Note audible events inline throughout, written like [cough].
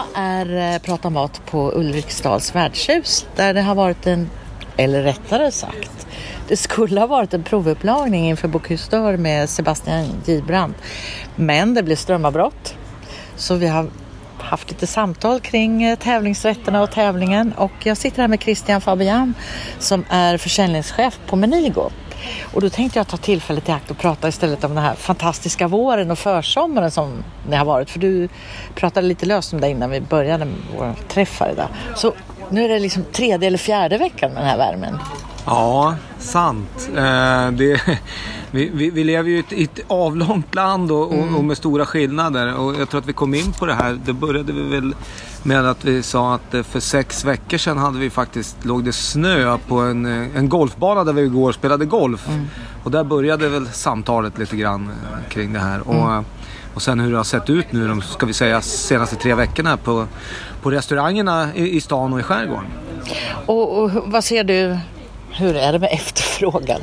Idag är eh, Prata mat på Ulriksdals värdshus där det har varit en, eller rättare sagt, det skulle ha varit en provupplagning inför Bocuse d'Or med Sebastian Gibrand. Men det blev strömavbrott. Så vi har haft lite samtal kring eh, tävlingsrätterna och tävlingen och jag sitter här med Christian Fabian som är försäljningschef på Menigo. Och då tänkte jag ta tillfället i akt och prata istället om den här fantastiska våren och försommaren som det har varit. För du pratade lite löst om det innan vi började med vår träff här idag. Så nu är det liksom tredje eller fjärde veckan med den här värmen. Ja, sant. Eh, det, [laughs] vi, vi, vi, lever ju i ett, i ett avlångt land och, mm. och, med stora skillnader. Och jag tror att vi kom in på det här. Det började vi väl med att vi sa att eh, för sex veckor sedan hade vi faktiskt, låg det snö på en, eh, en golfbana där vi igår spelade golf. Mm. Och där började väl samtalet lite grann eh, kring det här. Mm. Och, och sen hur det har sett ut nu de, ska vi säga, senaste tre veckorna på, på restaurangerna i, i stan och i skärgården. Och, och vad ser du, hur är det med efterfrågan?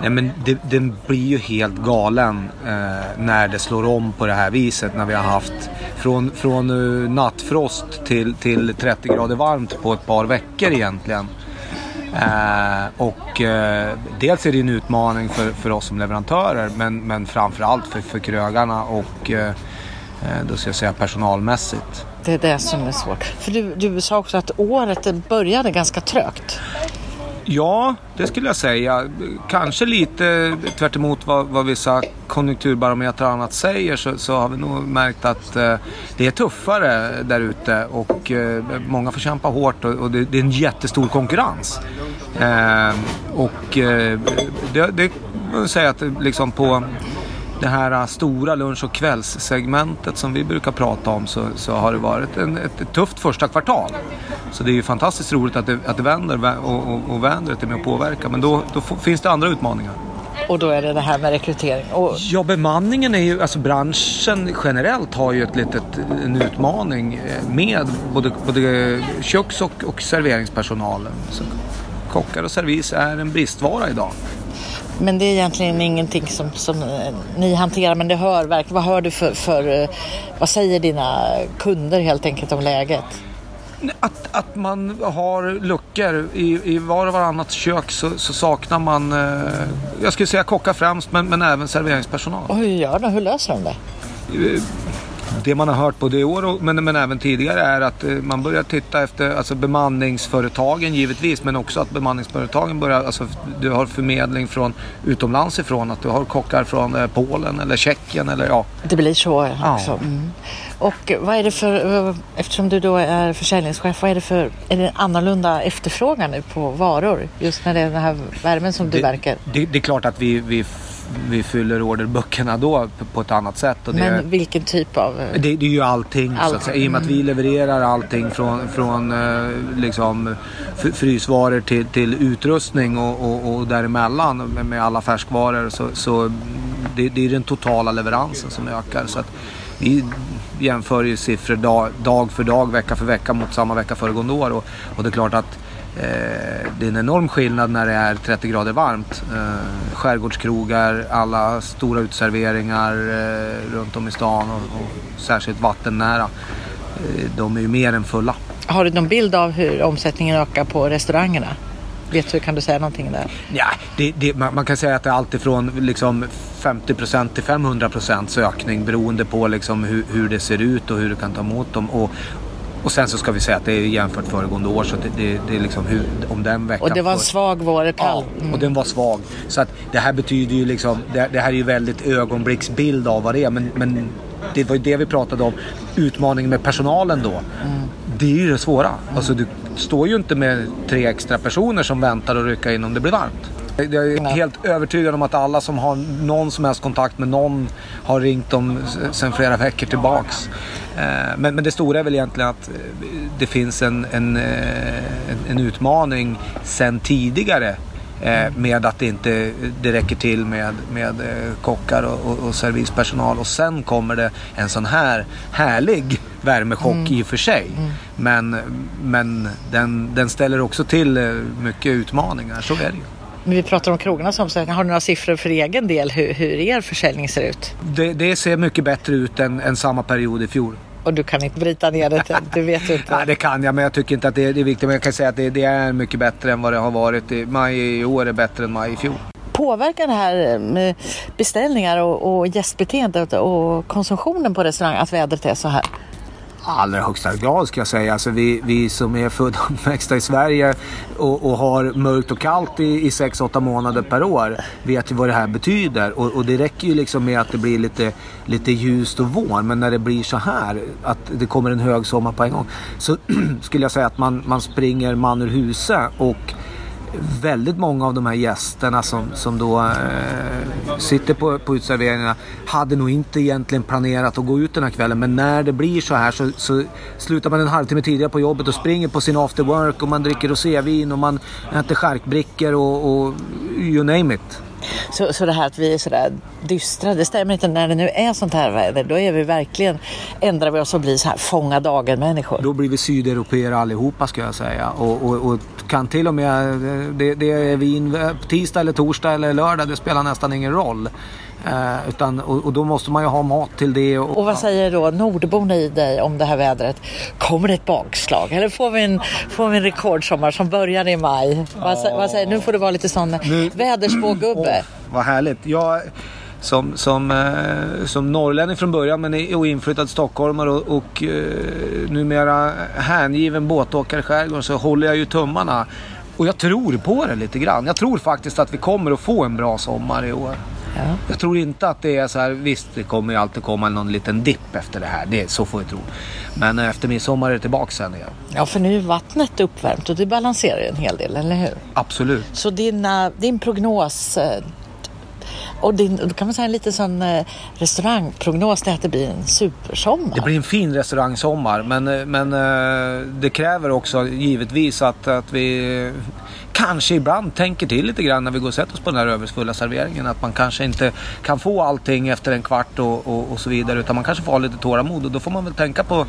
Nej, men det, den blir ju helt galen eh, när det slår om på det här viset. När vi har haft från, från uh, frost till, till 30 grader varmt på ett par veckor egentligen. Eh, och eh, dels är det en utmaning för, för oss som leverantörer men, men framförallt för, för krögarna och eh, eh då ska jag säga personalmässigt. Det är det som är svårt. För du, du sa också att året började ganska trögt. Ja, det skulle jag säga. Kanske lite tvärt vad, vad vissa konjunkturbarometrar och annat säger så, så, har vi nog märkt att eh, det är tuffare där ute och eh, många får kämpa hårt och, och det, det, är en jättestor konkurrens. Eh, och eh, det, det säga att liksom på det här stora lunch och kvällssegmentet som vi brukar prata om så, så har det varit en, ett, ett, tufft första kvartal. Så det är ju fantastiskt roligt att det, att det vänder och, och, och vädret är med och påverkar. Men då, då finns det andra utmaningar. Och då är det det här med rekrytering? Och... Ja, bemanningen är ju, alltså branschen generellt har ju ett litet, en utmaning eh, med både, både köks och, och serveringspersonalen. Så kockar och servis är en bristvara idag. Men det är egentligen ingenting som, som eh, ni hanterar, men det hör verkligen. Vad hör du för, för, eh, vad säger dina kunder helt enkelt om läget? Att, att man har luckor. I, i var och varannat kök så, så saknar man, eh, jag skulle säga kockar främst, men, men även serveringspersonal. Och hur gör de? Hur löser de det? Eh, det man har hört både i år men, men även tidigare är att eh, man börjar titta efter alltså bemanningsföretagen givetvis men också att bemanningsföretagen börjar, alltså du har förmedling från utomlands ifrån, att du har kockar från eh, Polen eller Tjeckien eller ja. Det blir så också. Ja. Mm. Och vad är det för, eftersom du då är försäljningschef, vad är det för, är det annorlunda efterfrågan nu på varor? Just när det är den här värmen som du det, verkar? Det, det, är klart att vi, vi vi fyller orderböckerna då på ett annat sätt. Det, Men vilken typ av? Det, det är ju allting. allting. I och med att vi levererar allting från, från eh, liksom, frysvaror till, till utrustning och, och, och däremellan med, alla färskvaror. Så, så det, det, är den totala leveransen som ökar. Så att vi jämför ju siffror dag, dag för dag, vecka för vecka mot samma vecka föregående år. Och, och det är klart att Eh, det är en enorm skillnad när det är 30 grader varmt. Eh, skärgårdskrogar, alla stora utserveringar eh, runt om i stan och, och särskilt vattennära. De är ju mer än fulla. Har du någon bild av hur omsättningen ökar på restaurangerna? Vet du, kan du säga någonting där? Ja, det, det, man, man, kan säga att det är alltifrån liksom 50% till 500% ökning beroende på liksom hur, hur, det ser ut och hur du kan ta emot dem. Och, och sen så ska vi säga att det är jämfört föregående år så det, det, det är liksom hur, om den veckan. Och det var en svag vår, kall. Ja, och den var svag. Så att det här betyder ju liksom, det, det här är ju väldigt ögonblicksbild av vad det är. Men, men det var ju det vi pratade om, utmaningen med personalen då. Mm. Det är ju det svåra. Mm. Alltså du står ju inte med tre extra personer som väntar och rycka in om det blir varmt. Jag är helt övertygad om att alla som har någon som helst kontakt med någon har ringt dem sedan flera veckor tillbaks. Eh, men, men det stora är väl egentligen att eh, det finns en, en, eh, en utmaning sedan tidigare med att det inte det räcker till med, med kockar och, och, och servispersonal. Och sen kommer det en sån här härlig värmechock mm. i och för sig. Mm. Men, men den, den ställer också till mycket utmaningar, så är det ju. Men vi pratar om krogarnas omsättning. Har du några siffror för egen del hur, hur er försäljning ser ut? Det, det ser mycket bättre ut än, än samma period i fjol. Och du kan inte bryta ner det, du vet inte. [laughs] Nej, det kan jag, men jag tycker inte att det är, det är viktigt. Men jag kan säga att det, det, är mycket bättre än vad det har varit. Maj i år är bättre än maj i fjol. Påverkar det här med beställningar och, och gästbeteendet och konsumtionen på restaurang att vädret är så här? Allra högsta grad ska jag säga. Alltså vi, vi som är födda och uppväxta i Sverige och, och har mörkt och kallt i, i 6-8 månader per år vet ju vad det här betyder. Och, och, det räcker ju liksom med att det blir lite, lite ljust och vår. Men när det blir så här, att det kommer en hög sommar på en gång. Så [clears throat] skulle jag säga att man, man springer man ur huset och väldigt många av de här gästerna som, som då eh, sitter på, på utserveringarna hade nog inte egentligen planerat att gå ut den här kvällen. Men när det blir så här så, så slutar man en halvtimme tidigare på jobbet och springer på sin after work och man dricker rosévin och man äter charkbrickor och, och you name it. Så, så det här att vi är sådär dystra, det stämmer inte. När det nu är sånt här väder, då är vi verkligen, ändrar vi oss och blir så här fånga dagen-människor. Då blir vi sydeuropeer allihopa ska jag säga. Och, och, och kan till och med, det, det är vin tisdag eller torsdag eller lördag, det spelar nästan ingen roll. Uh, utan, och, och, då måste man ju ha mat till det. Och, och vad säger då nordborna i dig om det här vädret? Kommer det ett bakslag eller får vi en, får vi en rekordsommar som börjar i maj? Vad, vad, säger Nu får du vara lite sån nu, väderspågubbe. Oh, vad härligt. Jag, som, som, eh, som norrlänning från början men är inflyttad stockholmare och, och eh, numera hängiven båtåkare i skärgården så håller jag ju tummarna. Och jag tror på det lite grann. Jag tror faktiskt att vi kommer att få en bra sommar i år. Ja. Jag tror inte att det är så här, visst det kommer ju alltid komma någon liten dipp efter det här. Det, så får vi tro. Men efter midsommar är det tillbaka sen igen. Ja, för nu är vattnet uppvärmt och det balanserar en hel del, eller hur? Absolut. Så din, din prognos, eh, och din, då kan man säga en lite sån eh, restaurangprognos är att det blir en supersommar. Det blir en fin restaurangsommar men, eh, men eh, det kräver också givetvis att, att vi kanske ibland tänker till lite grann när vi går och sätter oss på den här överfulla serveringen. Att man kanske inte kan få allting efter en kvart och, och, och, så vidare. Utan man kanske får ha lite tålamod. Och då får man väl tänka på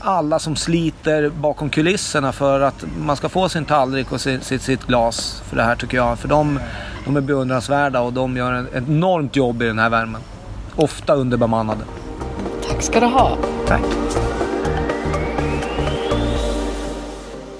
alla som sliter bakom kulisserna för att man ska få sin tallrik och sitt, sitt, sitt glas för det här tycker jag. För de, de är beundransvärda och de gör ett enormt jobb i den här värmen. Ofta underbemannade. Tack ska du ha. Tack.